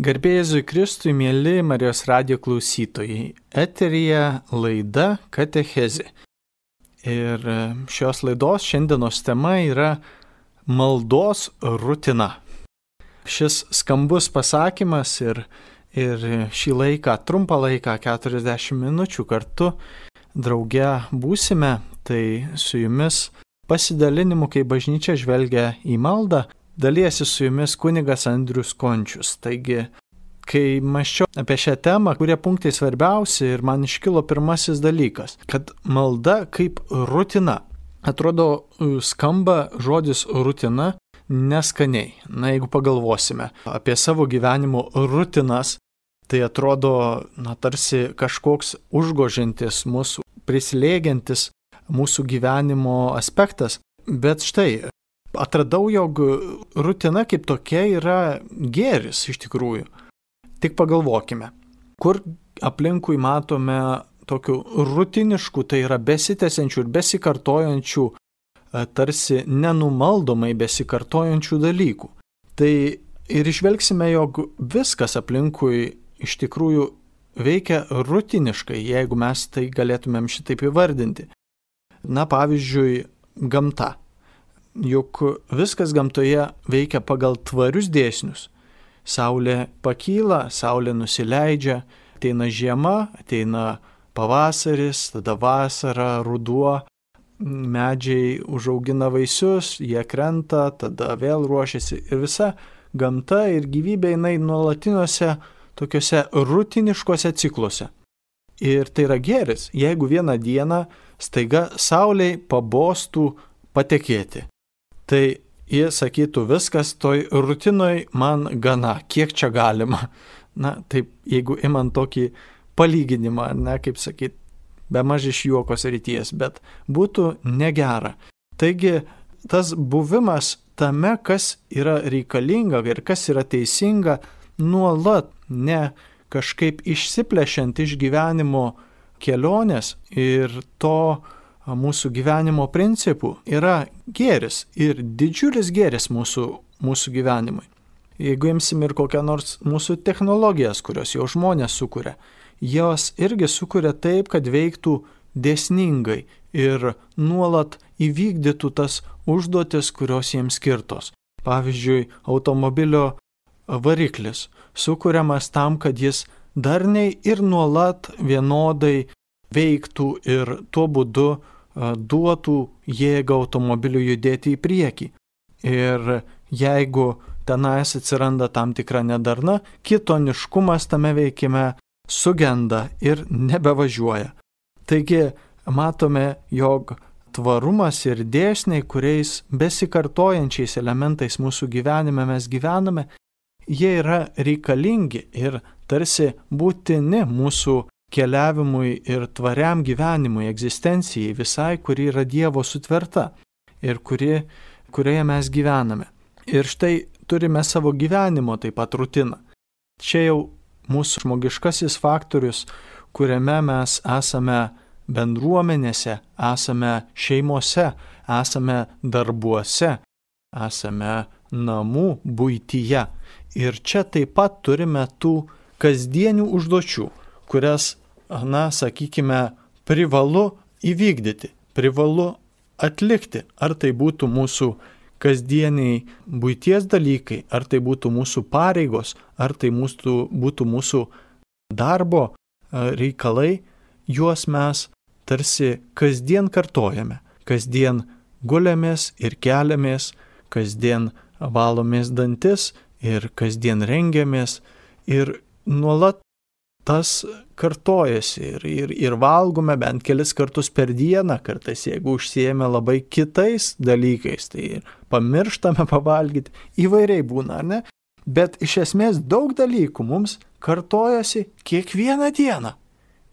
Garbėjai Kristui, mėly Marijos radio klausytojai, eterija laida Katechezė. Ir šios laidos šiandienos tema yra maldos rutina. Šis skambus pasakymas ir, ir šį laiką, trumpą laiką, 40 minučių kartu drauge būsime, tai su jumis pasidalinimu, kai bažnyčia žvelgia į maldą, dalyjasi su jumis kunigas Andrius Končius. Taigi, kai maščiau apie šią temą, kurie punktai svarbiausi ir man iškilo pirmasis dalykas, kad malda kaip rutina. Atrodo, skamba žodis rutina neskaniai. Na, jeigu pagalvosime apie savo gyvenimo rutinas, tai atrodo, na, tarsi kažkoks užgožintis mūsų, prislėgiantis mūsų gyvenimo aspektas. Bet štai, atradau, jog rutina kaip tokia yra geris iš tikrųjų. Tik pagalvokime, kur aplinkui matome tokių rutiniškų, tai yra besitęsiančių ir besikartojančių, e, tarsi nenumaldomai besikartojančių dalykų. Tai ir išvelgsime, jog viskas aplinkui iš tikrųjų veikia rutiniškai, jeigu mes tai galėtumėm šitaip įvardinti. Na pavyzdžiui, gamta juk viskas gamtoje veikia pagal tvarius dėsnius. Saulė pakyla, saulė nusileidžia, ateina žiema, ateina pavasaris, tada vasara, ruduo, medžiai užaugina vaisius, jie krenta, tada vėl ruošiasi ir visa gamta ir gyvybė jinai nuolatiniuose tokiuose rutiniškose cikluose. Ir tai yra geris, jeigu vieną dieną staiga Sauliai pabostų patekėti tai jie sakytų, viskas toj rutinoj man gana, kiek čia galima. Na, taip, jeigu imant tokį palyginimą, ne, kaip sakyt, be maž iš juokos ryties, bet būtų negera. Taigi, tas buvimas tame, kas yra reikalinga ir kas yra teisinga, nuolat ne kažkaip išsiplešiant iš gyvenimo kelionės ir to mūsų gyvenimo principų yra gėris ir didžiulis gėris mūsų, mūsų gyvenimui. Jeigu imsim ir kokią nors mūsų technologijas, kurios jau žmonės sukuria, jos irgi sukuria taip, kad veiktų dėsningai ir nuolat įvykdytų tas užduotis, kurios jiems skirtos. Pavyzdžiui, automobilio variklis sukūriamas tam, kad jis darniai ir nuolat vienodai veiktų ir tuo būdu duotų jėgą automobiliu judėti į priekį. Ir jeigu tenais atsiranda tam tikra nedarna, kitoniškumas tame veikime sugenda ir nebevažiuoja. Taigi matome, jog tvarumas ir dėsniai, kuriais besikartojančiais elementais mūsų gyvenime mes gyvename, jie yra reikalingi ir tarsi būtini mūsų keliavimui ir tvariam gyvenimui, egzistencijai visai, kuri yra Dievo sutverta ir kuri, kurioje mes gyvename. Ir štai turime savo gyvenimo taip pat rutiną. Čia jau mūsų žmogiškasis faktorius, kuriame mes esame bendruomenėse, esame šeimose, esame darbuose, esame namų būtyje. Ir čia taip pat turime tų kasdienių užduočių, kurias na, sakykime, privalu įvykdyti, privalu atlikti. Ar tai būtų mūsų kasdieniai būties dalykai, ar tai būtų mūsų pareigos, ar tai mūsų, būtų mūsų darbo reikalai, juos mes tarsi kasdien kartojame, kasdien guliamės ir keliamės, kasdien valomės dantis ir kasdien rengiamės ir nuolat tas kartojasi ir, ir, ir valgome bent kelis kartus per dieną, kartais jeigu užsiemė labai kitais dalykais, tai pamirštame pavalgyti, įvairiai būna, ar ne? Bet iš esmės daug dalykų mums kartojasi kiekvieną dieną.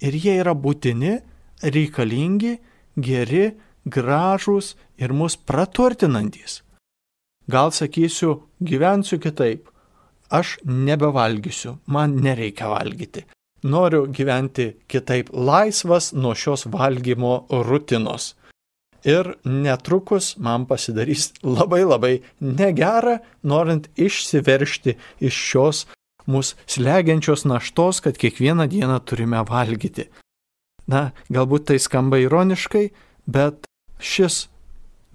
Ir jie yra būtini, reikalingi, geri, gražūs ir mus praturtinantis. Gal sakysiu, gyvensiu kitaip. Aš nebevalgysiu, man nereikia valgyti. Noriu gyventi kitaip laisvas nuo šios valgymo rutinos. Ir netrukus man pasidarys labai labai negera, norint išsiveršti iš šios mūsų slegiančios naštos, kad kiekvieną dieną turime valgyti. Na, galbūt tai skamba ironiškai, bet šis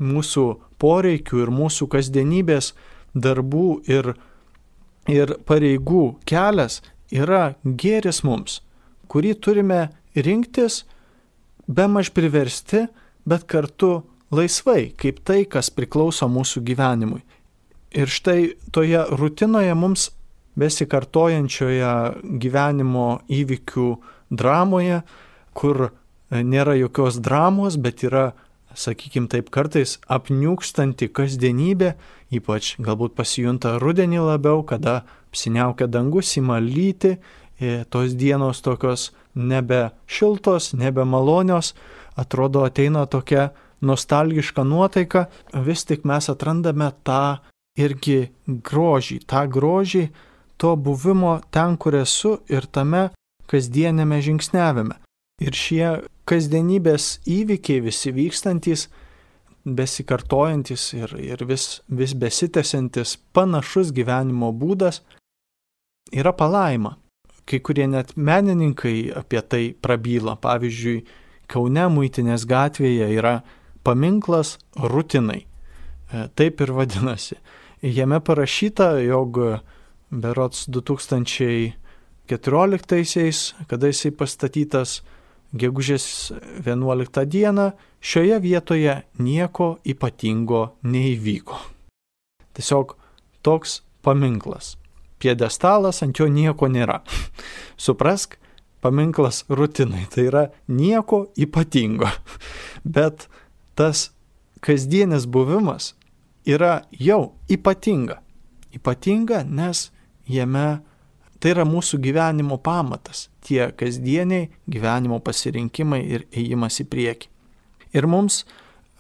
mūsų poreikių ir mūsų kasdienybės darbų ir, ir pareigų kelias yra gėris mums, kurį turime rinktis, be maž priversti, bet kartu laisvai, kaip tai, kas priklauso mūsų gyvenimui. Ir štai toje rutinoje mums besikartojančioje gyvenimo įvykių dramoje, kur nėra jokios dramos, bet yra, sakykime taip, kartais apniukstanti kasdienybė, ypač galbūt pasijunta rudenį labiau, kada apsiniaukia dangus, ima lyti, e, tos dienos tokios nebe šiltos, nebe malonios, atrodo ateina tokia nostalgiška nuotaika, vis tik mes atrandame tą irgi grožį, tą grožį to buvimo ten, kur esu ir tame kasdienėme žingsnevime. Ir šie kasdienybės įvykiai visi vykstantis, besikartojantis ir, ir vis, vis besitęsiantis panašus gyvenimo būdas yra palaima. Kai kurie net menininkai apie tai prabyla. Pavyzdžiui, Kaune Muitinės gatvėje yra paminklas rutinai. E, taip ir vadinasi. Jame parašyta, jog berots 2014-aisiais, kada jisai pastatytas gegužės 11 dieną, šioje vietoje nieko ypatingo neįvyko. Tiesiog toks paminklas. Piedestalas ant jo nieko nėra. Suprask, paminklas rutinai, tai yra nieko ypatingo. Bet tas kasdienis buvimas yra jau ypatinga. Ypatinga, nes jame tai yra mūsų gyvenimo pamatas, tie kasdieniai gyvenimo pasirinkimai ir ėjimas į priekį. Ir mums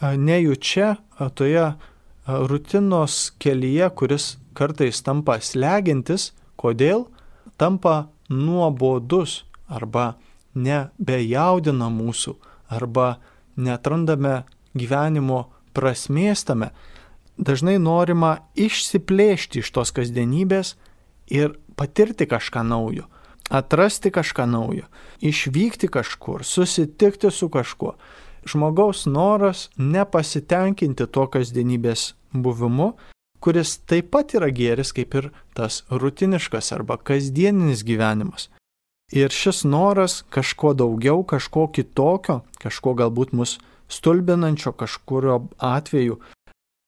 nejučia toje rutinos kelyje, kuris kartais tampa slegintis, kodėl tampa nuobodus arba nebejaudina mūsų, arba netrandame gyvenimo prasmės tame, dažnai norima išsiplėšti iš tos kasdienybės ir patirti kažką naujo, atrasti kažką naujo, išvykti kažkur, susitikti su kažkuo. Žmogaus noras nepasitenkinti to kasdienybės buvimu, kuris taip pat yra gėris kaip ir tas rutiniškas arba kasdieninis gyvenimas. Ir šis noras kažko daugiau, kažko kitokio, kažko galbūt mus stulbinančio kažkurio atveju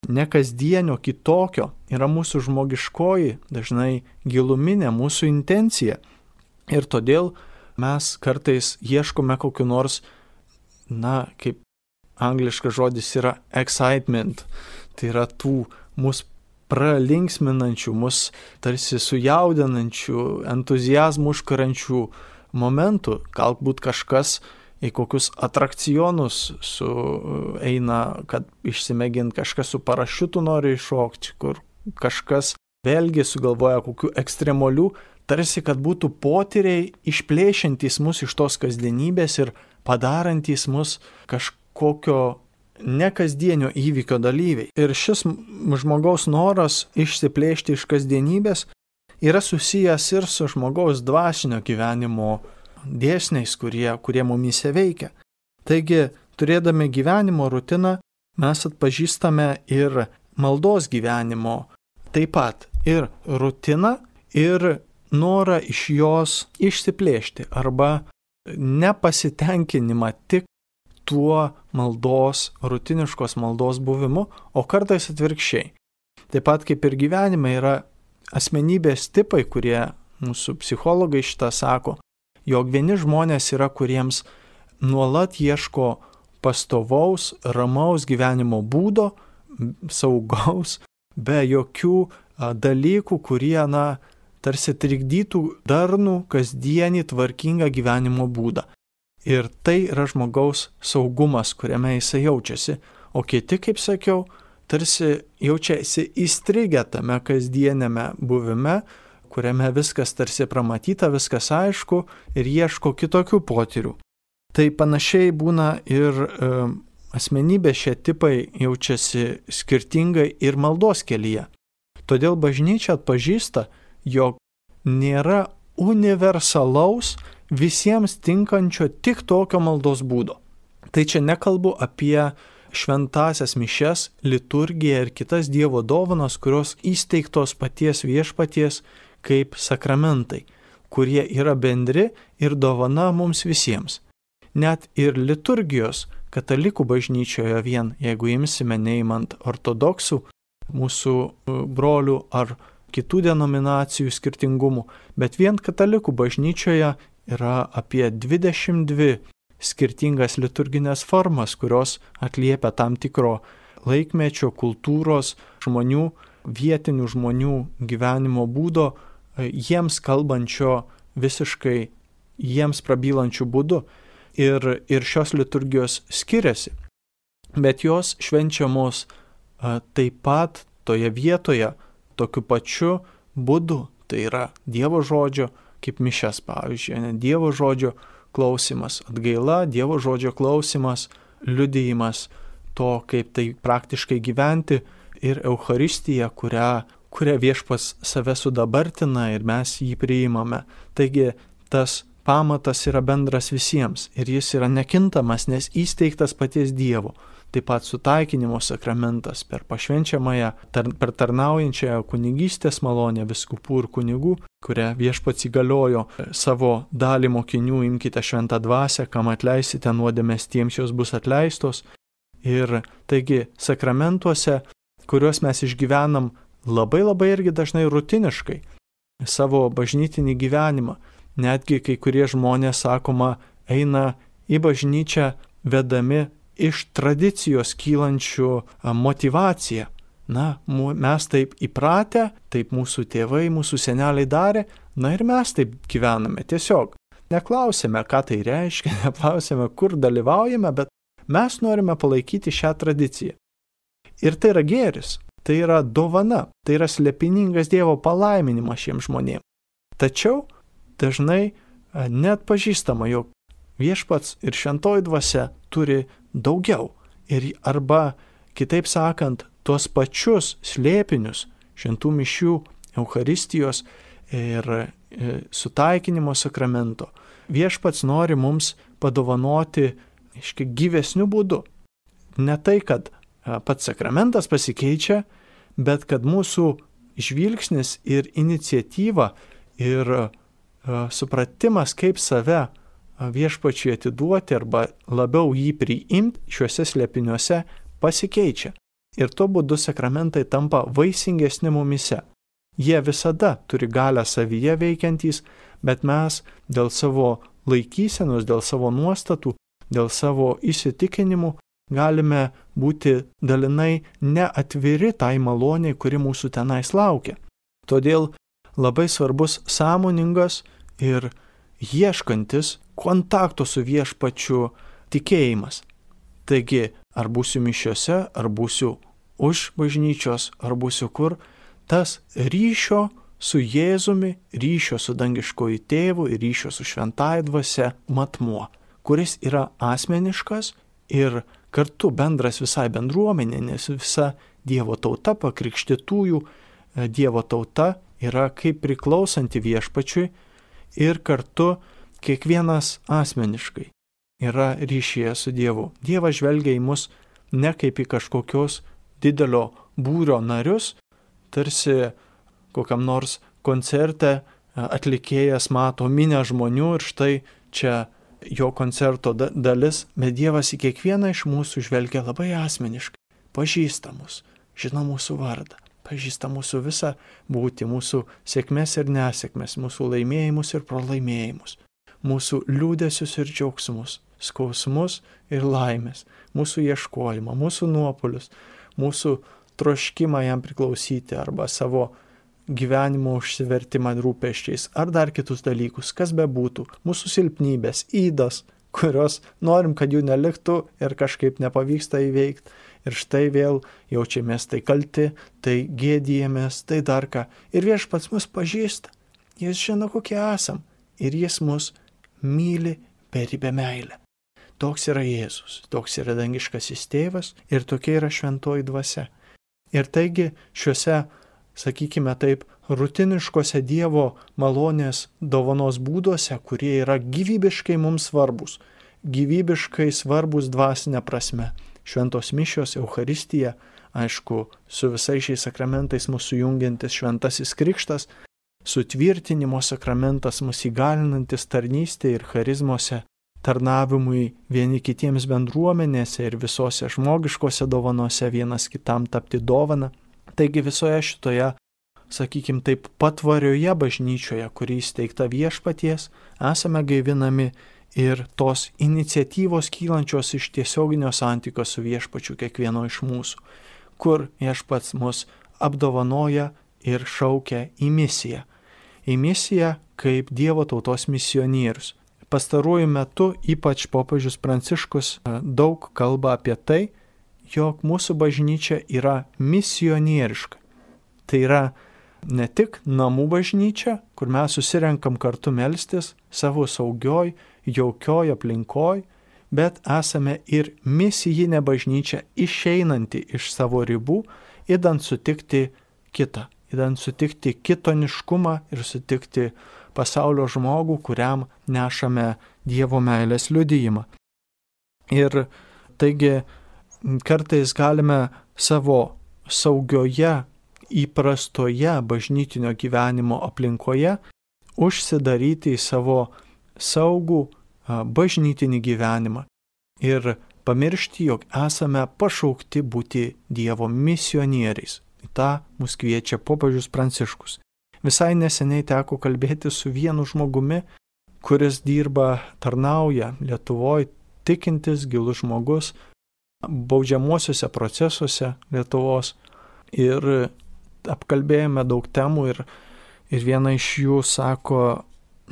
nekasdienio, kitokio yra mūsų žmogiškoji, dažnai giluminė mūsų intencija. Ir todėl mes kartais ieškome kokiu nors, na, kaip angliškas žodis yra excitement, tai yra tų mūsų pralinksminančių, mus tarsi sujaudinančių, entuzijazmų užkarančių momentų. Galbūt kažkas į kokius atrakcionus su, eina, kad išsimėgint kažkas su parašiutu nori iššokti, kur kažkas vėlgi sugalvoja kokių ekstremolių, tarsi kad būtų potyriai išplėšiantys mus iš tos kasdienybės ir padarantys mus kažkokio nekasdienio įvykio dalyviai. Ir šis žmogaus noras išsiplėšti iš kasdienybės yra susijęs ir su žmogaus dvasinio gyvenimo dėsniais, kurie, kurie mumise veikia. Taigi, turėdami gyvenimo rutiną, mes atpažįstame ir maldos gyvenimo taip pat ir rutiną, ir norą iš jos išsiplėšti arba nepasitenkinimą tik tuo maldos, rutiniškos maldos buvimu, o kartais atvirkščiai. Taip pat kaip ir gyvenime yra asmenybės tipai, kurie mūsų psichologai šitą sako, jog vieni žmonės yra, kuriems nuolat ieško pastovaus, ramaus gyvenimo būdo, saugaus, be jokių dalykų, kurie, na, tarsi trikdytų darnų, kasdienį, tvarkingą gyvenimo būdą. Ir tai yra žmogaus saugumas, kuriame jisai jaučiasi, o kiti, kaip sakiau, tarsi jaučiasi įstrigę tame kasdienėme buvime, kuriame viskas tarsi pramatyta, viskas aišku ir ieško kitokių potyrių. Tai panašiai būna ir e, asmenybė šie tipai jaučiasi skirtingai ir maldos kelyje. Todėl bažnyčia atpažįsta, jog nėra universalaus, visiems tinkančio tik tokio maldos būdo. Tai čia nekalbu apie šventasias mišes, liturgiją ir kitas Dievo dovanas, kurios įsteigtos paties viešpaties kaip sakramentai, kurie yra bendri ir dovana mums visiems. Net ir liturgijos katalikų bažnyčioje vien, jeigu imsime neįmant ortodoksų, mūsų e, brolių ar kitų denominacijų skirtingumų, bet vien katalikų bažnyčioje yra apie 22 skirtingas liturginės formas, kurios atliepia tam tikro laikmečio, kultūros, žmonių, vietinių žmonių gyvenimo būdo, e, jiems kalbančio visiškai jiems prabylančių būdų. Ir, ir šios liturgijos skiriasi, bet jos švenčiamos a, e, taip pat toje vietoje, tokiu pačiu būdu. Tai yra Dievo žodžio, kaip mišes, pavyzdžiui, ne Dievo žodžio klausimas, atgaila, Dievo žodžio klausimas, liudijimas to, kaip tai praktiškai gyventi ir Euharistija, kurią, kurią viešpas save sudabartina ir mes jį priimame. Taigi tas pamatas yra bendras visiems ir jis yra nekintamas, nes įsteigtas paties Dievo taip pat sutaikinimo sakramentas per pašvenčiamąją, tar, per tarnaujančiąją kunigystės malonę viskupų ir kunigų, kurią viešpats įgaliojo savo dalį mokinių imkite šventą dvasę, kam atleisite nuodėmės tiems jos bus atleistos. Ir taigi sakramentuose, kuriuos mes išgyvenam labai labai irgi dažnai rutiniškai savo bažnytinį gyvenimą, netgi kai kurie žmonės, sakoma, eina į bažnyčią vedami iš tradicijos kylančių motivaciją. Na, mes taip įpratę, taip mūsų tėvai, mūsų seneliai darė, na ir mes taip gyvename tiesiog. Neklausėme, ką tai reiškia, neklausėme, kur dalyvaujame, bet mes norime palaikyti šią tradiciją. Ir tai yra gėris, tai yra dovana, tai yra slepiningas Dievo palaiminimas šiems žmonėms. Tačiau dažnai net pažįstama, jog viešpats ir šventoji dvasia turi daugiau. Ir arba, kitaip sakant, tuos pačius slėpinius šventų mišių, Euharistijos ir e, sutaikinimo sakramento viešpats nori mums padovanoti, aiškiai, gyvesnių būdų. Ne tai, kad pats sakramentas pasikeičia, bet kad mūsų žvilgsnis ir iniciatyva ir supratimas, kaip save viešpačiui atiduoti arba labiau jį priimti šiuose slėpiniuose pasikeičia. Ir tuo būdu sakramentai tampa vaisingesni mumise. Jie visada turi galę savyje veikiantys, bet mes dėl savo laikysenos, dėl savo nuostatų, dėl savo įsitikinimų galime būti dalinai neatviri tai maloniai, kuri mūsų tenais laukia. Todėl labai svarbus sąmoningas ir ieškantis kontakto su viešpačiu tikėjimas. Taigi, ar būsiu mišiuose, ar būsiu už bažnyčios, ar būsiu kur, tas ryšio su Jėzumi, ryšio su dangiškoju tėvu ir ryšio su šventąja dvasia matmuo, kuris yra asmeniškas ir kartu bendras visai bendruomenė, nes visa Dievo tauta, pakrikštytųjų e, Dievo tauta yra kaip priklausanti viešpačiui ir kartu kiekvienas asmeniškai yra ryšyje su Dievu. Dievas žvelgia į mus ne kaip į kažkokios didelio būrio narius, tarsi kokiam nors koncerte atlikėjas mato minę žmonių ir štai čia jo koncerto dalis, bet Dievas į kiekvieną iš mūsų žvelgia labai asmeniškai, pažįsta mus, žino mūsų vardą pažįsta mūsų visą būti, mūsų sėkmės ir nesėkmės, mūsų laimėjimus ir pralaimėjimus, mūsų liūdėsius ir džiaugsmus, skausmus ir laimės, mūsų ieškojimą, mūsų nuopolius, mūsų troškimą jam priklausyti arba savo gyvenimo užsivertimą rūpeščiais ar dar kitus dalykus, kas be būtų, mūsų silpnybės, įdas, kurios norim, kad jų neliktų ir kažkaip nepavyksta įveikti Ir štai vėl jaučiamės tai kalti, tai gėdijamės, tai dar ką. Ir viešpats mus pažįsta. Jis žino, kokie esam. Ir jis mus myli beribę meilę. Toks yra Jėzus, toks yra dangiškasis tėvas ir tokia yra šventoji dvasia. Ir taigi šiuose sakykime taip, rutiniškose Dievo malonės dovanos būduose, kurie yra gyvybiškai mums svarbus, gyvybiškai svarbus dvasinė prasme. Šventos mišios, Euharistija, aišku, su visais šiais sakramentais mūsų jungiantis šventasis krikštas, sutvirtinimo sakramentas mūsų įgalinantis tarnystė ir charizmose, tarnavimui vieni kitiems bendruomenėse ir visose žmogiškose dovanose vienas kitam tapti dovana. Taigi visoje šitoje, sakykime taip, patvarioje bažnyčioje, kuri įsteigta viešpaties, esame gaivinami ir tos iniciatyvos kylančios iš tiesioginio santykio su viešpačiu kiekvieno iš mūsų, kur viešpats mus apdovanoja ir šaukia į misiją. Į misiją kaip Dievo tautos misionierius. Pastaruoju metu ypač popiežius Pranciškus e, daug kalba apie tai, jog mūsų bažnyčia yra misionieriška. Tai yra ne tik namų bažnyčia, kur mes susirenkam kartu melstis savo saugioj, jaukioj aplinkoj, bet esame ir misijinė bažnyčia išeinanti iš savo ribų, įdant sutikti kitą, įdant sutikti kitoniškumą ir sutikti pasaulio žmogų, kuriam nešame Dievo meilės liudyjimą. Ir taigi kartais galime savo saugioje, įprastoje bažnytinio gyvenimo aplinkoje užsidaryti į savo saugų bažnytinį gyvenimą ir pamiršti, jog esame pašaukti būti Dievo misionieriais. Į tą mus kviečia popiežius Pranciškus. Visai neseniai teko kalbėti su vienu žmogumi, kuris dirba, tarnauja Lietuvoje, tikintis, gilus žmogus, baudžiamuosiuose procesuose Lietuvos ir apkalbėjome daug temų ir, ir viena iš jų sako,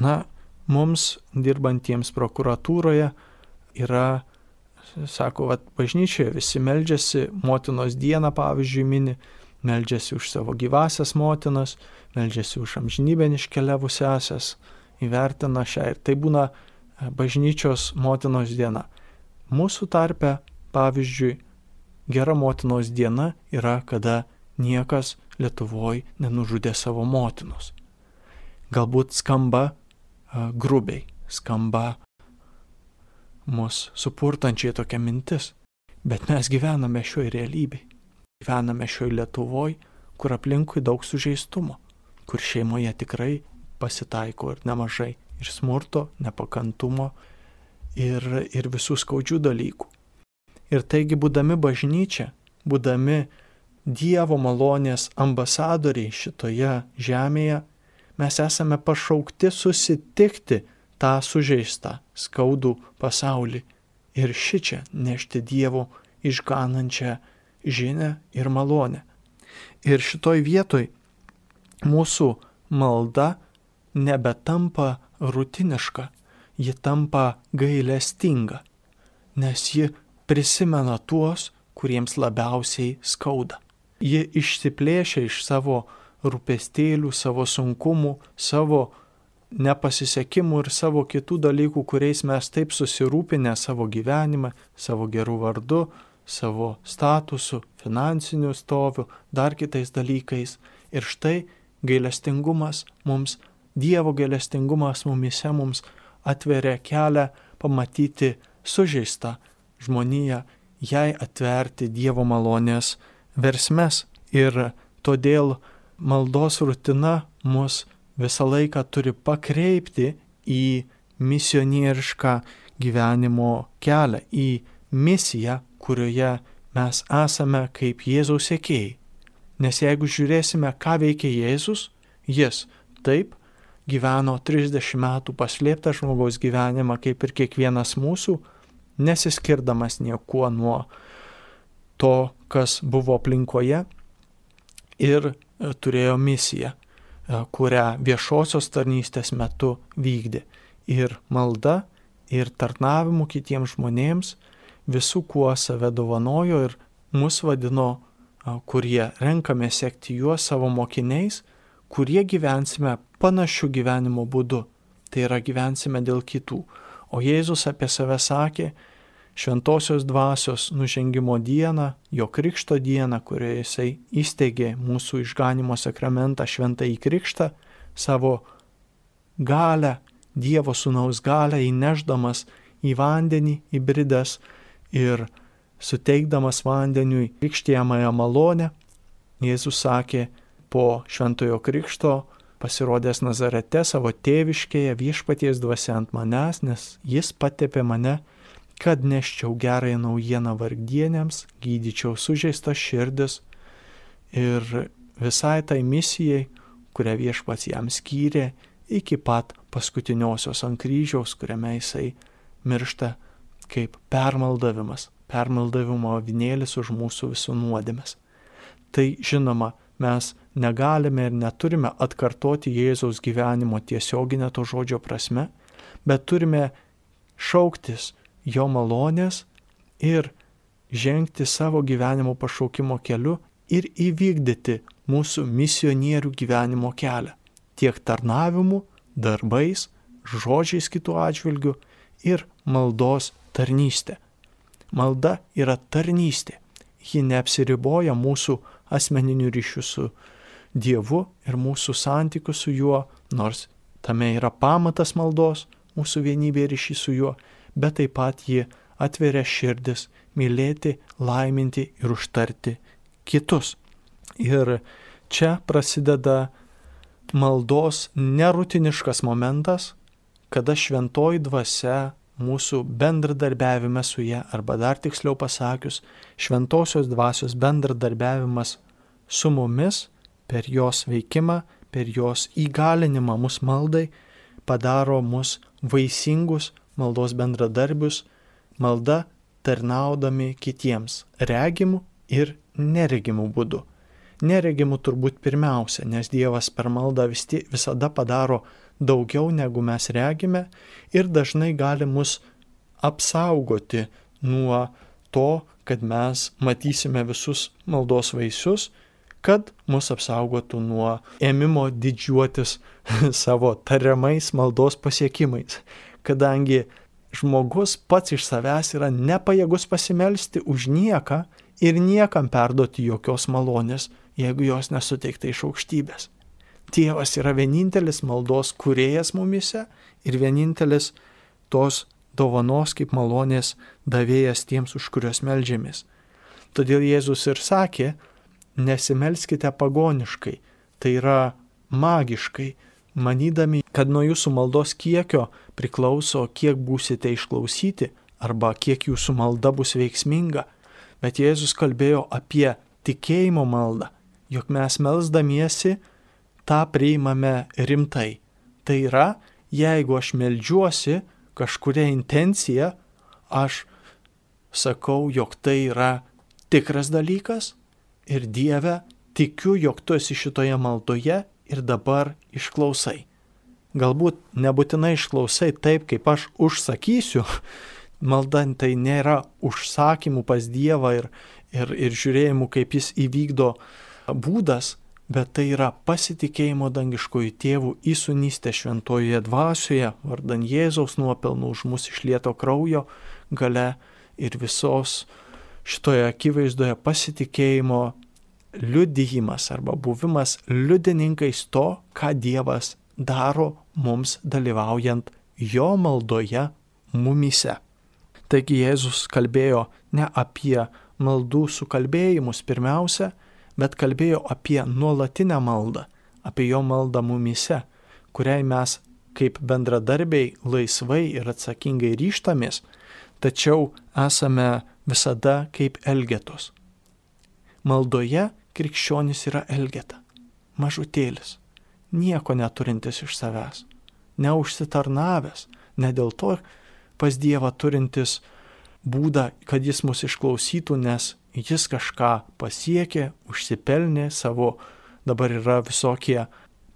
na, mums dirbantiems prokuratūroje yra, sako, va, bažnyčioje visi meldžiasi, motinos dieną pavyzdžiui mini, meldžiasi už savo gyvasias motinas, meldžiasi už amžinybę iškeliavusiasias, įvertina šią ir tai būna bažnyčios motinos diena. Mūsų tarpe Pavyzdžiui, gera motinos diena yra, kada niekas Lietuvoje nenužudė savo motinos. Galbūt skamba grubiai, skamba mus supurtančiai tokia mintis, bet mes gyvename šioje realybėje. Gyvename šioje Lietuvoje, kur aplinkui daug sužeistumo, kur šeimoje tikrai pasitaiko ir nemažai ir smurto, nepakantumo ir, ir visų skaudžių dalykų. Ir taigi, būdami bažnyčia, būdami Dievo malonės ambasadoriai šitoje žemėje, mes esame pašaukti susitikti tą sužeistą, skaudų pasaulį ir šičia nešti Dievo išganančią žinę ir malonę. Ir šitoj vietoj mūsų malda nebetampa rutiniška, ji tampa gailestinga, nes ji prisimena tuos, kuriems labiausiai skauda. Ji išsiplėšia iš savo rūpestėlių, savo sunkumų, savo nepasisekimų ir savo kitų dalykų, kuriais mes taip susirūpinę savo gyvenimą, savo gerų vardu, savo statusu, finansiniu stoviu, dar kitais dalykais. Ir štai gailestingumas mums, Dievo gailestingumas mumise mums atveria kelią pamatyti sužeistą žmoniją, jai atverti Dievo malonės versmes. Ir todėl maldos rutina mus visą laiką turi pakreipti į misionierišką gyvenimo kelią, į misiją, kurioje mes esame kaip Jėzaus sėkėjai. Nes jeigu žiūrėsime, ką veikia Jėzus, jis taip gyveno 30 metų paslėptą žmogaus gyvenimą, kaip ir kiekvienas mūsų, nesiskirdamas niekuo nuo to, kas buvo aplinkoje ir turėjo misiją, e, kurią viešosios tarnystės metu vykdė. Ir malda, ir tarnavimu kitiems žmonėms visų kuo save dovanojo ir mus vadino, e, kurie renkame sekti juos savo mokiniais, kurie gyvensime panašių gyvenimo būdu. Tai yra gyvensime dėl kitų. O Jėzus apie save sakė, šventosios dvasios nužengimo dieną, jo krikšto dieną, kurioje jisai įsteigė mūsų išganimo sakramentą šventą į krikštą, savo galę, Dievo sunaus galę įneždamas į vandenį įbridęs ir suteikdamas vandeniui krikštėjamąją malonę, Jėzus sakė po šventojo krikšto, pasirodęs Nazarete savo tėviškėje viešpaties dvasia ant manęs, nes jis patepė mane kad neščiau gerąją naujieną vargdienėms, gydyčiau sužeistas širdis ir visai tai misijai, kurią viešpats jam skyrė iki pat paskutiniosios ant kryžiaus, kuriame jisai miršta kaip permaldavimas, permaldavimo avinėlis už mūsų visų nuodėmes. Tai žinoma, mes negalime ir neturime atkartoti Jėzaus gyvenimo tiesioginę to žodžio prasme, bet turime šauktis jo malonės ir žengti savo gyvenimo pašaukimo keliu ir įvykdyti mūsų misionierių gyvenimo kelią. Tiek tarnavimu, darbais, žodžiais kitų atžvilgių ir maldos tarnystė. Malda yra tarnystė. Ji neapsiriboja mūsų asmeninių ryšių su Dievu ir mūsų santykių su juo, nors tame yra pamatas maldos, mūsų vienybė ryšys su juo, bet taip pat ji atveria širdis mylėti, laiminti ir užtarti kitus. Ir čia prasideda maldos nerutiniškas momentas, kada šventoji dvasia mūsų bendradarbiavime su ją, arba dar tiksliau pasakius, šventosios dvasios bendradarbiavimas su mumis per jos veikimą, per jos įgalinimą mus maldai, padaro mus vaisingus, maldos bendradarbius, malda tarnaudami kitiems regimų ir neregimų būdų. Neregimų turbūt pirmiausia, nes Dievas per maldą vis tie, visada padaro daugiau negu mes regime ir dažnai gali mus apsaugoti nuo to, kad mes matysime visus maldos vaisius, kad mus apsaugotų nuo ėmimo didžiuotis savo tariamais maldos pasiekimais kadangi žmogus pats iš savęs yra nepajėgus pasimelsti už nieką ir niekam perduoti jokios malonės, jeigu jos nesuteikta iš aukštybės. Tėvas yra vienintelis maldos kuriejas mumise ir vienintelis tos dovanos kaip malonės davėjas tiems, už kuriuos melžiamės. Todėl Jėzus ir sakė, nesimelskite pagoniškai, tai yra magiškai, manydami, kad nuo jūsų maldos kiekio priklauso, kiek būsite išklausyti arba kiek jūsų malda bus veiksminga. Bet Jėzus kalbėjo apie tikėjimo maldą, jog mes melzdamiesi tą priimame rimtai. Tai yra, jeigu aš melžiuosi kažkuria intencija, aš sakau, jog tai yra tikras dalykas ir Dieve tikiu, jog tu esi šitoje maldoje ir dabar išklausai. Galbūt nebūtinai išklausai taip, kaip aš užsakysiu, maldant tai nėra užsakymų pas Dievą ir, ir, ir žiūrėjimų, kaip jis įvykdo būdas, bet tai yra pasitikėjimo dangiškojų tėvų įsunystė šventojoje dvasioje, vardan Jėzaus nuopelnų už mus išlieto kraujo gale ir visos šitoje akivaizdoje pasitikėjimo liudijimas arba buvimas liudininkais to, ką Dievas daro mums dalyvaujant jo maldoje mumyse. Taigi Jėzus kalbėjo ne apie maldų sukalbėjimus pirmiausia, bet kalbėjo apie nuolatinę maldą, apie jo maldą mumyse, kuriai mes kaip bendradarbiai laisvai ir atsakingai ryštamės, tačiau esame visada kaip elgetos. Maldoje krikščionis yra elgeta, mažutėlis, nieko neturintis iš savęs, neužsitarnavęs, ne dėl to pas Dievą turintis būdą, kad jis mus išklausytų, nes jis kažką pasiekė, užsipelnė savo, dabar yra visokie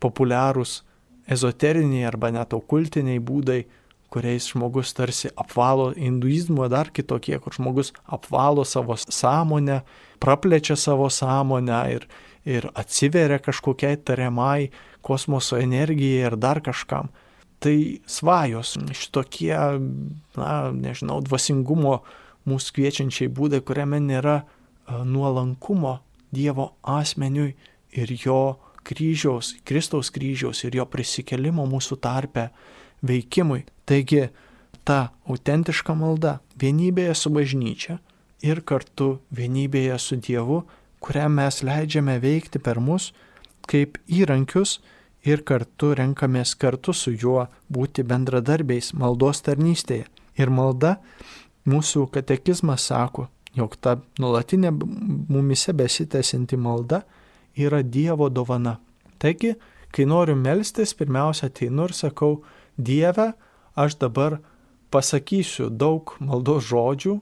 populiarūs ezoteriniai arba net okultiniai būdai, kuriais žmogus tarsi apvalo hinduizmo dar kitokie, kur žmogus apvalo savo sąmonę praplečia savo sąmonę ir, ir atsiveria kažkokiai tariamai kosmoso energijai ir dar kažkam. Tai svajos, šitokie, na, nežinau, dvasingumo mūsų kviečiančiai būdai, kuriame nėra nuolankumo Dievo asmeniui ir jo kryžiaus, Kristaus kryžiaus ir jo prisikelimo mūsų tarpe veikimui. Taigi ta autentiška malda vienybėje su bažnyčia ir kartu vienybėje su Dievu, kurią mes leidžiame veikti per mus kaip įrankius ir kartu renkamės kartu su juo būti bendradarbiais maldos tarnystėje. Ir malda, mūsų katekizmas sako, jog ta nulatinė mumise besitęsinti malda yra Dievo dovana. Taigi, kai noriu melstis, pirmiausia ateinu ir sakau, Dieve, aš dabar pasakysiu daug maldos žodžių,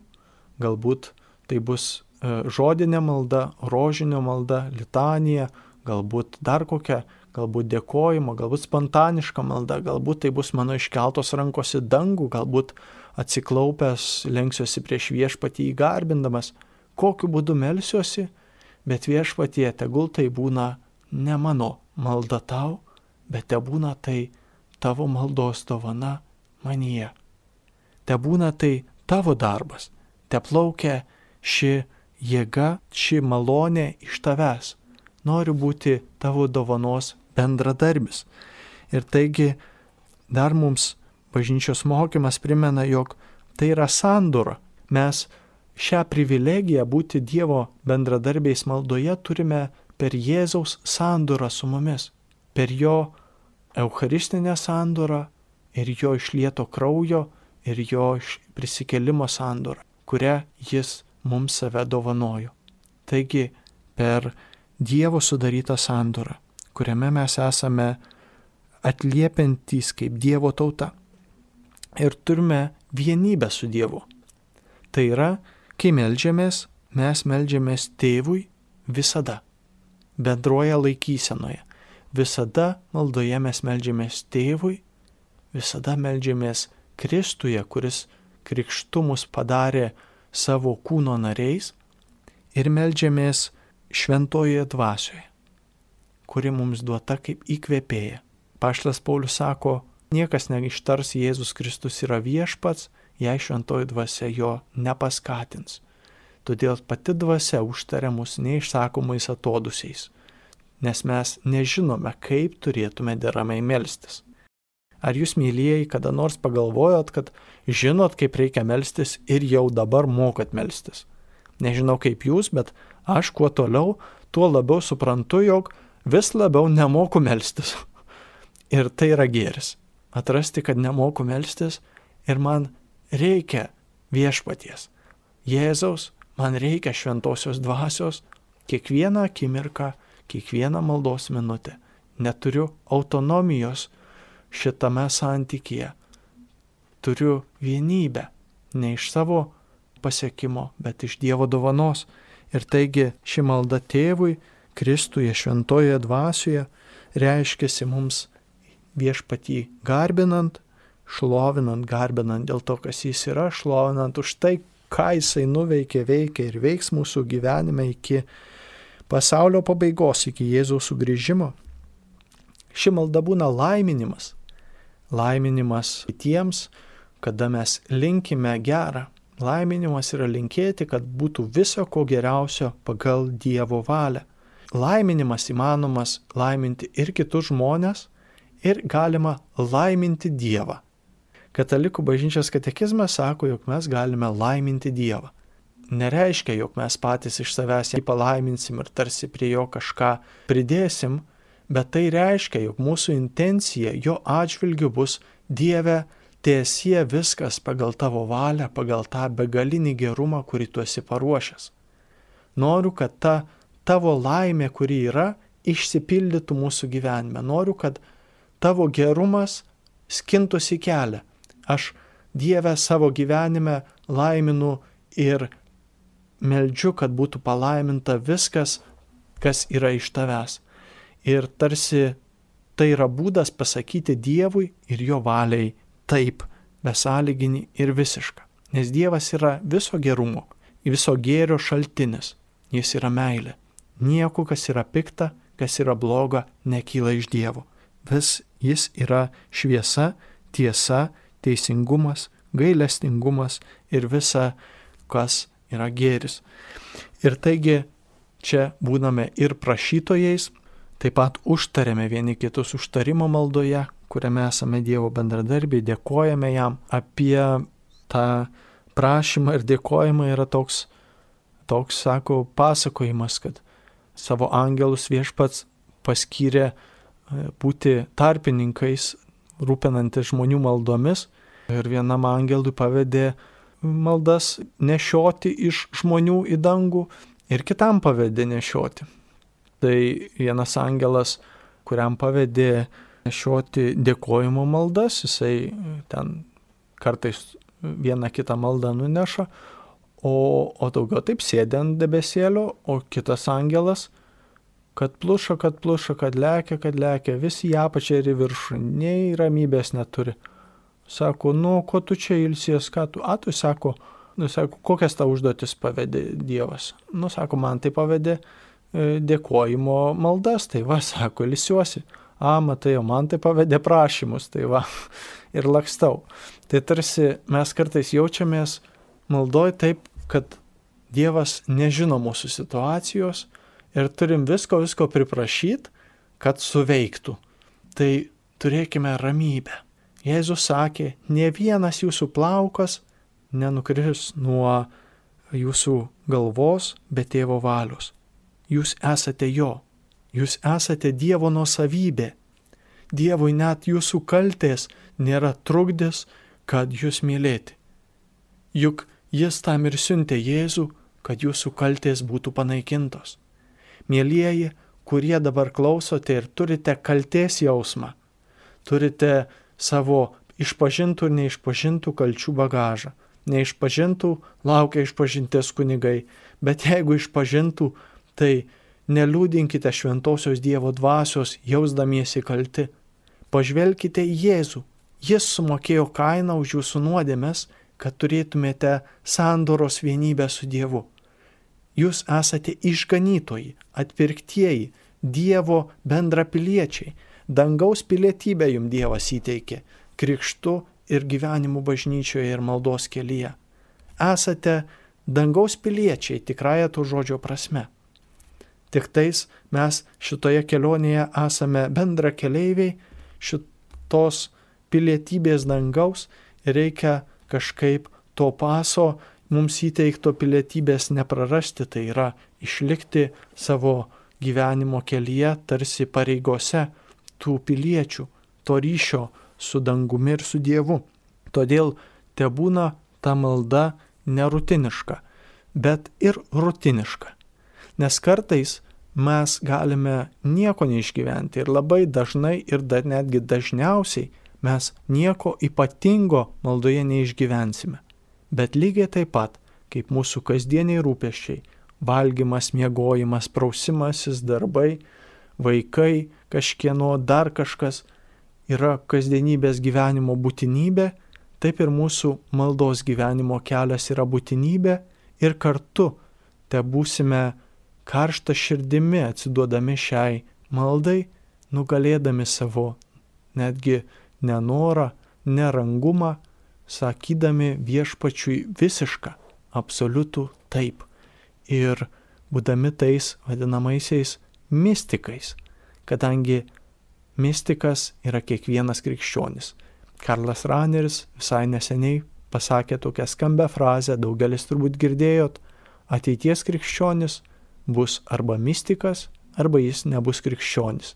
galbūt tai bus e, žodinė malda, rožinio malda, litanija, galbūt dar kokia, galbūt dėkojimo, galbūt spontaniška malda, galbūt tai bus mano iškeltos rankos į dangų, galbūt atsiklaupęs lenksiuosi prieš viešpatį įgarbindamas, kokiu būdu melsiuosi, bet viešpatie tegul tai būna ne mano malda tau, bet te būna tai tavo maldos dovana manyje. Te būna tai tavo darbas, te plaukia ši jėga, ši malonė iš tavęs. Noriu būti tavo dovanos bendradarbis. Ir taigi dar mums Bažnyčios mokymas primena, jog tai yra sandora. Mes šią privilegiją būti Dievo bendradarbiais maldoje turime per Jėzaus sandorą su mumis, per jo Eucharistinę sandorą ir jo išlieto kraujo ir jo prisikelimo sandorą, kurią jis mums save dovanojo. Taigi per Dievo sudarytą sandorą, kuriame mes esame atliepintys kaip Dievo tauta ir turime vienybę su Dievu. Tai yra, kai melžiamės, mes melžiamės tėvui visada, bendroje laikysenoje. Visada maldoje mes melžiamės tėvui, visada melžiamės Kristuje, kuris krikštu mus padarė savo kūno nariais ir melžiamės šventojoje dvasioje, kuri mums duota kaip įkvėpėja. Paštas Paulius sako, Niekas neištars Jėzus Kristus yra viešpats, jei šventoji dvasia jo nepaskatins. Todėl pati dvasia užtaria mus neišsakomais atodusiais, nes mes nežinome, kaip turėtume deramai melstis. Ar jūs, mylėjai, kada nors pagalvojot, kad žinot, kaip reikia melstis ir jau dabar mokat melstis? Nežinau kaip jūs, bet aš kuo toliau, tuo labiau suprantu, jog vis labiau nemoku melstis. Ir tai yra geris atrasti, kad nemoku melstis ir man reikia viešpaties. Jėzaus, man reikia šventosios dvasios kiekvieną akimirką, kiekvieną maldos minutę. Neturiu autonomijos šitame santykėje. Turiu vienybę, ne iš savo pasiekimo, bet iš Dievo dovanos. Ir taigi ši malda tėvui, Kristuje šventoje dvasioje reiškiasi mums viešpatį garbinant, šlovinant, garbinant dėl to, kas jis yra, šlovinant už tai, ką jisai nuveikė, veikia ir veiks mūsų gyvenime iki pasaulio pabaigos, iki Jėzaus sugrįžimo. Ši malda būna laiminimas. Laiminimas tiems, kada mes linkime gerą. Laiminimas yra linkėti, kad būtų viso ko geriausio pagal Dievo valią. Laiminimas įmanomas laiminti ir kitus žmonės, ir galima laiminti Dievą. Katalikų bažnyčios katekizmas sako, jog mes galime laiminti Dievą. Nereiškia, jog mes patys iš savęs jį palaiminsim ir tarsi prie jo kažką pridėsim, bet tai reiškia, jog mūsų intencija jo atžvilgiu bus Dieve, tiesie viskas pagal tavo valią, pagal tą begalinį gerumą, kurį tu esi paruošęs. Noriu, kad ta tavo laimė, kuri yra, išsipildytų mūsų gyvenime. Noriu, kad tavo gerumas skintųsi kelią. Aš Dievę savo gyvenime laiminu ir meldžiu, kad būtų palaiminta viskas, kas yra iš tavęs. Ir tarsi tai yra būdas pasakyti Dievui ir jo valiai taip, besąlyginį ir visišką. Nes Dievas yra viso gerumo, viso gėrio šaltinis. Jis yra meilė. Nieko, kas yra pikta, kas yra bloga, nekyla iš Dievo vis jis yra šviesa, tiesa, teisingumas, gailestingumas ir visa kas yra gėris. Ir taigi čia būname ir prašytojais, taip pat užtarėme vieni kitus užtarimo maldoje, kuriame esame Dievo bendradarbiai, dėkojame jam apie tą prašymą ir dėkojimą yra toks, toks, sako, pasakojimas, kad savo angelus viešpats paskyrė e, būti tarpininkais, rūpinantis žmonių maldomis ir vienam angelui pavedė maldas nešioti iš žmonių į dangų ir kitam pavedė nešioti. Tai vienas angelas, kuriam pavedė nešioti dėkojimo maldas, jisai ten kartais vieną kitą maldą nuneša, o, o daugiau taip sėdė ant debesėlio, o kitas angelas, kad pluša, kad pluša, kad lekia, kad lekia, visi į apačią ir į viršų, nei ramybės neturi. Sako, nu, ko tu čia ilsies, ką tu, a, tu sako, nu, sako, kokias tau užduotis pavedė Dievas. Nu, sako, man tai pavedė e, dėkojimo maldas, tai va, sako, ilsiuosi. A, matai, o man tai pavedė prašymus, tai va, ir lakstau. Tai tarsi mes kartais jaučiamės maldoj taip, kad Dievas nežino mūsų situacijos ir turim visko, visko priprašyti, kad suveiktų. Tai turėkime ramybę. Jėzus sakė, ne vienas jūsų plaukas nenukris nuo jūsų galvos, bet tėvo valios. Jūs esate jo, jūs esate Dievo nuosavybė. Dievui net jūsų kaltės nėra trukdis, kad jūs mylėti. Juk jis tam ir siuntė Jėzų, kad jūsų kaltės būtų panaikintos. Mėlyjeji, kurie dabar klausote ir turite kaltės jausmą, turite savo išpažintų ir neišpažintų kalčių bagažą. Neišpažintų laukia išpažinties kunigai, bet jeigu išpažintų, tai neliūdinkite šventosios Dievo dvasios jausdamiesi kalti. Pažvelkite į Jėzų. Jis sumokėjo kainą už jūsų nuodėmes, kad turėtumėte sandoros vienybę su Dievu. Jūs esate išganytojai, atpirktieji, Dievo bendrapiliečiai, Dangaus pilietybę jums Dievas įteikė krikštu ir gyvenimu bažnyčioje ir maldos kelyje. Esate dangaus piliečiai tikrąją to žodžio prasme. Tik tais mes šitoje kelionėje esame bendra keleiviai šitos pilietybės dangaus ir reikia kažkaip to paso mums įteikto pilietybės neprarasti, tai yra išlikti savo gyvenimo kelyje tarsi pareigose tų piliečių, to ryšio su dangumi ir su Dievu. Todėl te būna ta malda nerutiniška, bet ir rutiniška. Nes kartais mes galime nieko neišgyventi ir labai dažnai ir dar netgi dažniausiai mes nieko ypatingo maldoje neišgyvensime. Bet lygiai taip pat, kaip mūsų kasdieniai rūpeščiai - valgymas, miegojimas, prausimasis, darbai, vaikai, kažkieno dar kažkas yra kasdienybės gyvenimo būtinybė, taip ir mūsų maldos gyvenimo kelias yra būtinybė ir kartu te būsime karštą širdimi atsiduodami šiai maldai, nugalėdami savo netgi nenorą, nerangumą, sakydami viešpačiui visišką, absoliutų taip. Ir būdami tais vadinamaisiais mystikais, kadangi mystikas yra kiekvienas krikščionis. Karlas Raneris visai neseniai pasakė tokią skambę frazę, daugelis turbūt girdėjot, ateities krikščionis bus arba mystikas, arba jis nebus krikščionis.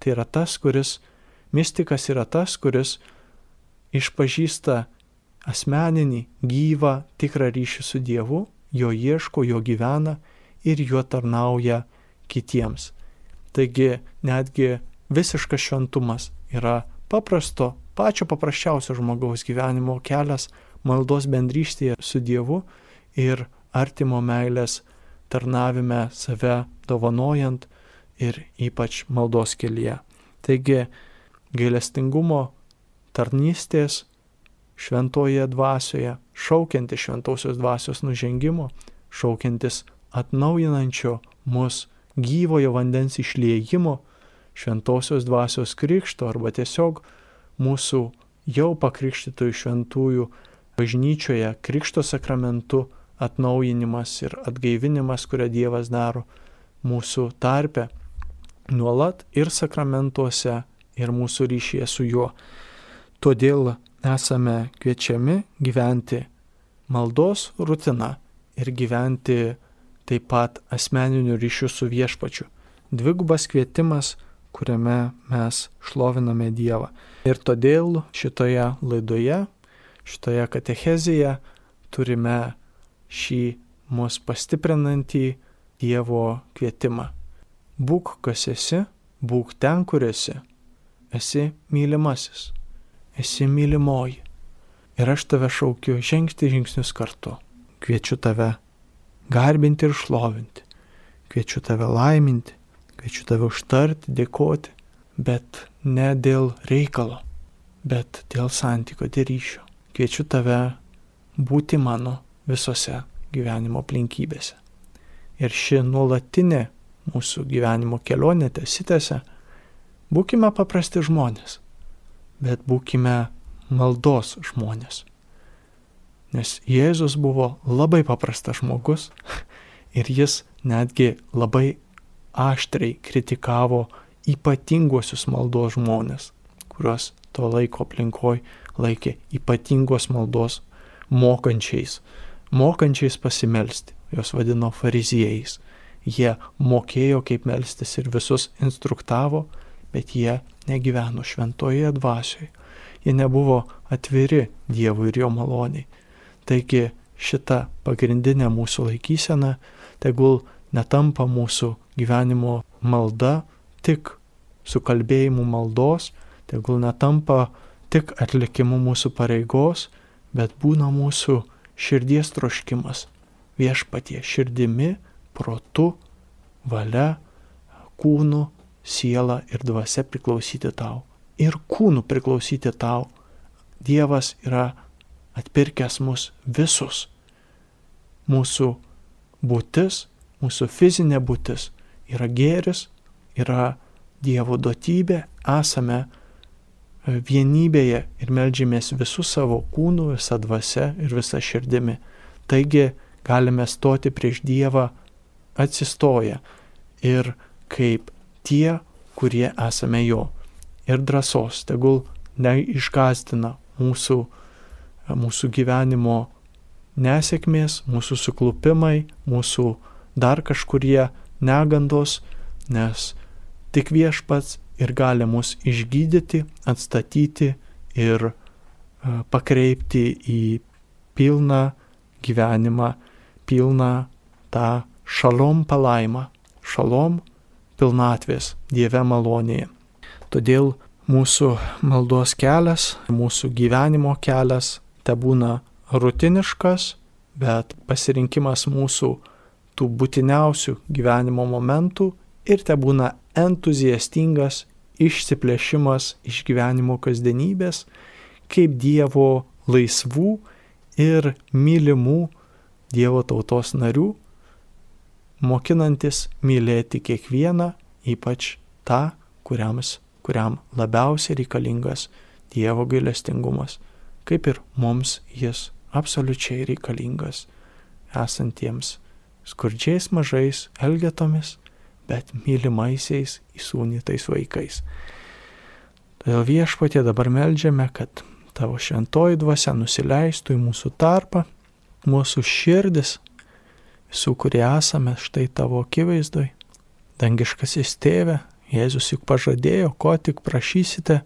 Tai yra tas, kuris, mystikas yra tas, kuris išpažįsta asmeninį, gyvą, tikrą ryšį su Dievu, jo ieško, jo gyvena ir juo tarnauja kitiems. Taigi netgi visiškas šventumas yra paprasto, pačio paprasčiausio žmogaus gyvenimo kelias maldos bendrystėje su Dievu ir artimo meilės tarnavime save dovanojant ir ypač maldos kelyje. Taigi gailestingumo tarnystės šventoje dvasioje, šaukiantis šventosios dvasios nužengimo, šaukiantis atnaujinančio mus gyvojo vandens išliejimo, šventosios dvasios krikšto arba tiesiog mūsų jau pakrikštytųjų šventųjų bažnyčioje krikšto sakramentu atnaujinimas ir atgaivinimas, kurią Dievas daro mūsų tarpe, nuolat ir sakramentuose, ir mūsų ryšyje su juo. Todėl esame kviečiami gyventi maldos rutiną ir gyventi taip pat asmeniniu ryšiu su viešpačiu. Dvigubas kvietimas, kuriame mes šloviname Dievą. Ir todėl šitoje laidoje, šitoje katechezėje turime šį mus pastiprinantį Dievo kvietimą. Būk kas esi, būk ten, kur esi. Esi mylimasis, esi mylimoji. Ir aš tave šaukiu žengti žingsnius kartu. Kviečiu tave garbinti ir šlovinti. Kviečiu tave laiminti, kviečiu tave užtarti, dėkoti, bet ne dėl reikalo, bet dėl santykio, dėl ryšio. Kviečiu tave būti mano visose gyvenimo aplinkybėse. Ir ši nuolatinė mūsų gyvenimo kelionė tesitėse, būkime paprasti žmonės, bet būkime maldos žmonės. Nes Jėzus buvo labai paprastas žmogus ir jis netgi labai aštriai kritikavo ypatinguosius maldos žmonės, kuriuos to laiko aplinkoj laikė ypatingos maldos mokančiais, mokančiais pasimelsti, jos vadino fariziejais. Jie mokėjo kaip melstis ir visus instruktavo, bet jie negyveno šventoje dvasioje. Jie nebuvo atviri Dievui ir jo maloniai. Taigi šita pagrindinė mūsų laikysena tegul netampa mūsų gyvenimo malda tik sukalbėjimu maldos, tegul netampa tik atlikimu mūsų pareigos, bet būna mūsų širdies troškimas viešpatie širdimi, protu, valia, kūnu, siela ir dvasia priklausyti tau. Ir kūnu priklausyti tau. Dievas yra atpirkęs mus visus. Mūsų būtis, mūsų fizinė būtis yra gėris, yra Dievo duotybė, esame vienybėje ir melžiamės visų savo kūnų, visą dvasę ir visą širdimi. Taigi galime stoti prieš Dievą atsistoję ir kaip tie, kurie esame Jo. Ir drąsos, tegul neišgazdina mūsų mūsų gyvenimo nesėkmės, mūsų suklupimai, mūsų dar kažkurie negandos, nes tik viešpats ir gali mus išgydyti, atstatyti ir e, pakreipti į pilną gyvenimą, pilną tą šalom palaimą, šalom pilnatvės Dieve malonėje. Todėl mūsų maldos kelias, mūsų gyvenimo kelias te būna rutiniškas, bet pasirinkimas mūsų tų būtiniausių gyvenimo momentų ir te būna entuziastingas išsiplėšimas iš gyvenimo kasdienybės, kaip Dievo laisvų ir mylimų Dievo tautos narių, mokinantis mylėti kiekvieną, ypač tą, kuriams, kuriam labiausiai reikalingas Dievo gailestingumas kaip ir mums jis absoliučiai reikalingas esantiems skurdžiais mažais elgetomis, bet mylimaisiais įsūnytais vaikais. Todėl viešpatė dabar melžiame, kad tavo šventoji dvasia nusileistų į mūsų tarpą, mūsų širdis, visų, kurie esame štai tavo akivaizdoj. Dangiškasis tėve, Jėzus juk pažadėjo, ko tik prašysite,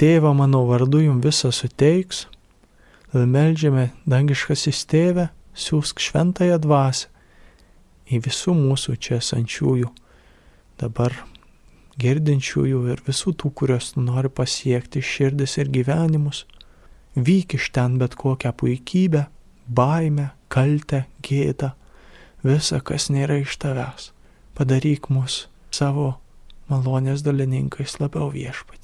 Tėvą mano vardu jums visą suteiks, tad melžiame dangiškasis tėvę, siūsk šventąją dvasę į visų mūsų čia esančiųjų, dabar girdinčiųjų ir visų tų, kuriuos tu nori pasiekti širdis ir gyvenimus. Vyk iš ten bet kokią puikybę, baimę, kaltę, gėdą, visa, kas nėra iš tavęs. Padaryk mus savo malonės dalininkais labiau viešpatį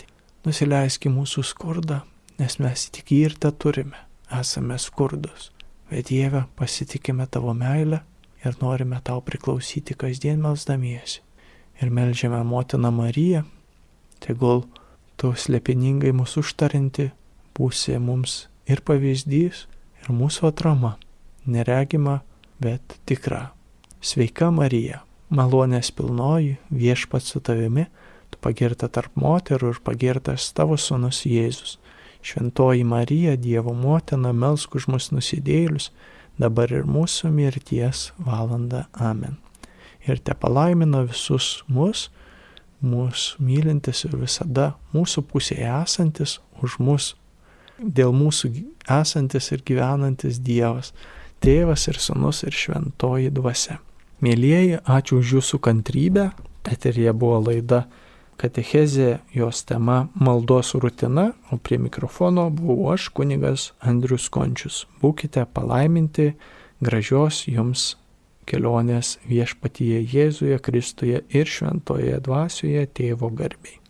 nusileisk į mūsų skurdą, nes mes tik jį ir te turime, esame skurdus. Bet Dieve, pasitikime tavo meilę ir norime tau priklausyti kasdien melzdamiesi. Ir melžiame motiną Mariją, tegul tu slepiningai mūsų užtarinti būsi mums ir pavyzdys, ir mūsų atrama. neregima, bet tikra. Sveika Marija, malonės pilnoji, viešpat su tavimi, tu pagirta tarp moterų ir pagirtas tavo sunus Jėzus. Šventoji Marija, Dievo motina, melsk už mus nusidėlius, dabar ir mūsų mirties valanda. Amen. Ir te palaimino visus mus, mūsų mylintis ir visada mūsų pusėje esantis, už mus, dėl mūsų esantis ir gyvenantis Dievas, Tėvas ir Sūnus ir Šventoji Dvasia. Mėlyjeji, ačiū už jūsų kantrybę. Eterija buvo laida Katechezė, jos tema maldos rutina, o prie mikrofono buvau aš, kunigas Andrius Končius. Būkite palaiminti, gražios jums kelionės viešpatyje Jėzuje, Kristuje ir šventoje dvasioje tėvo garbiai.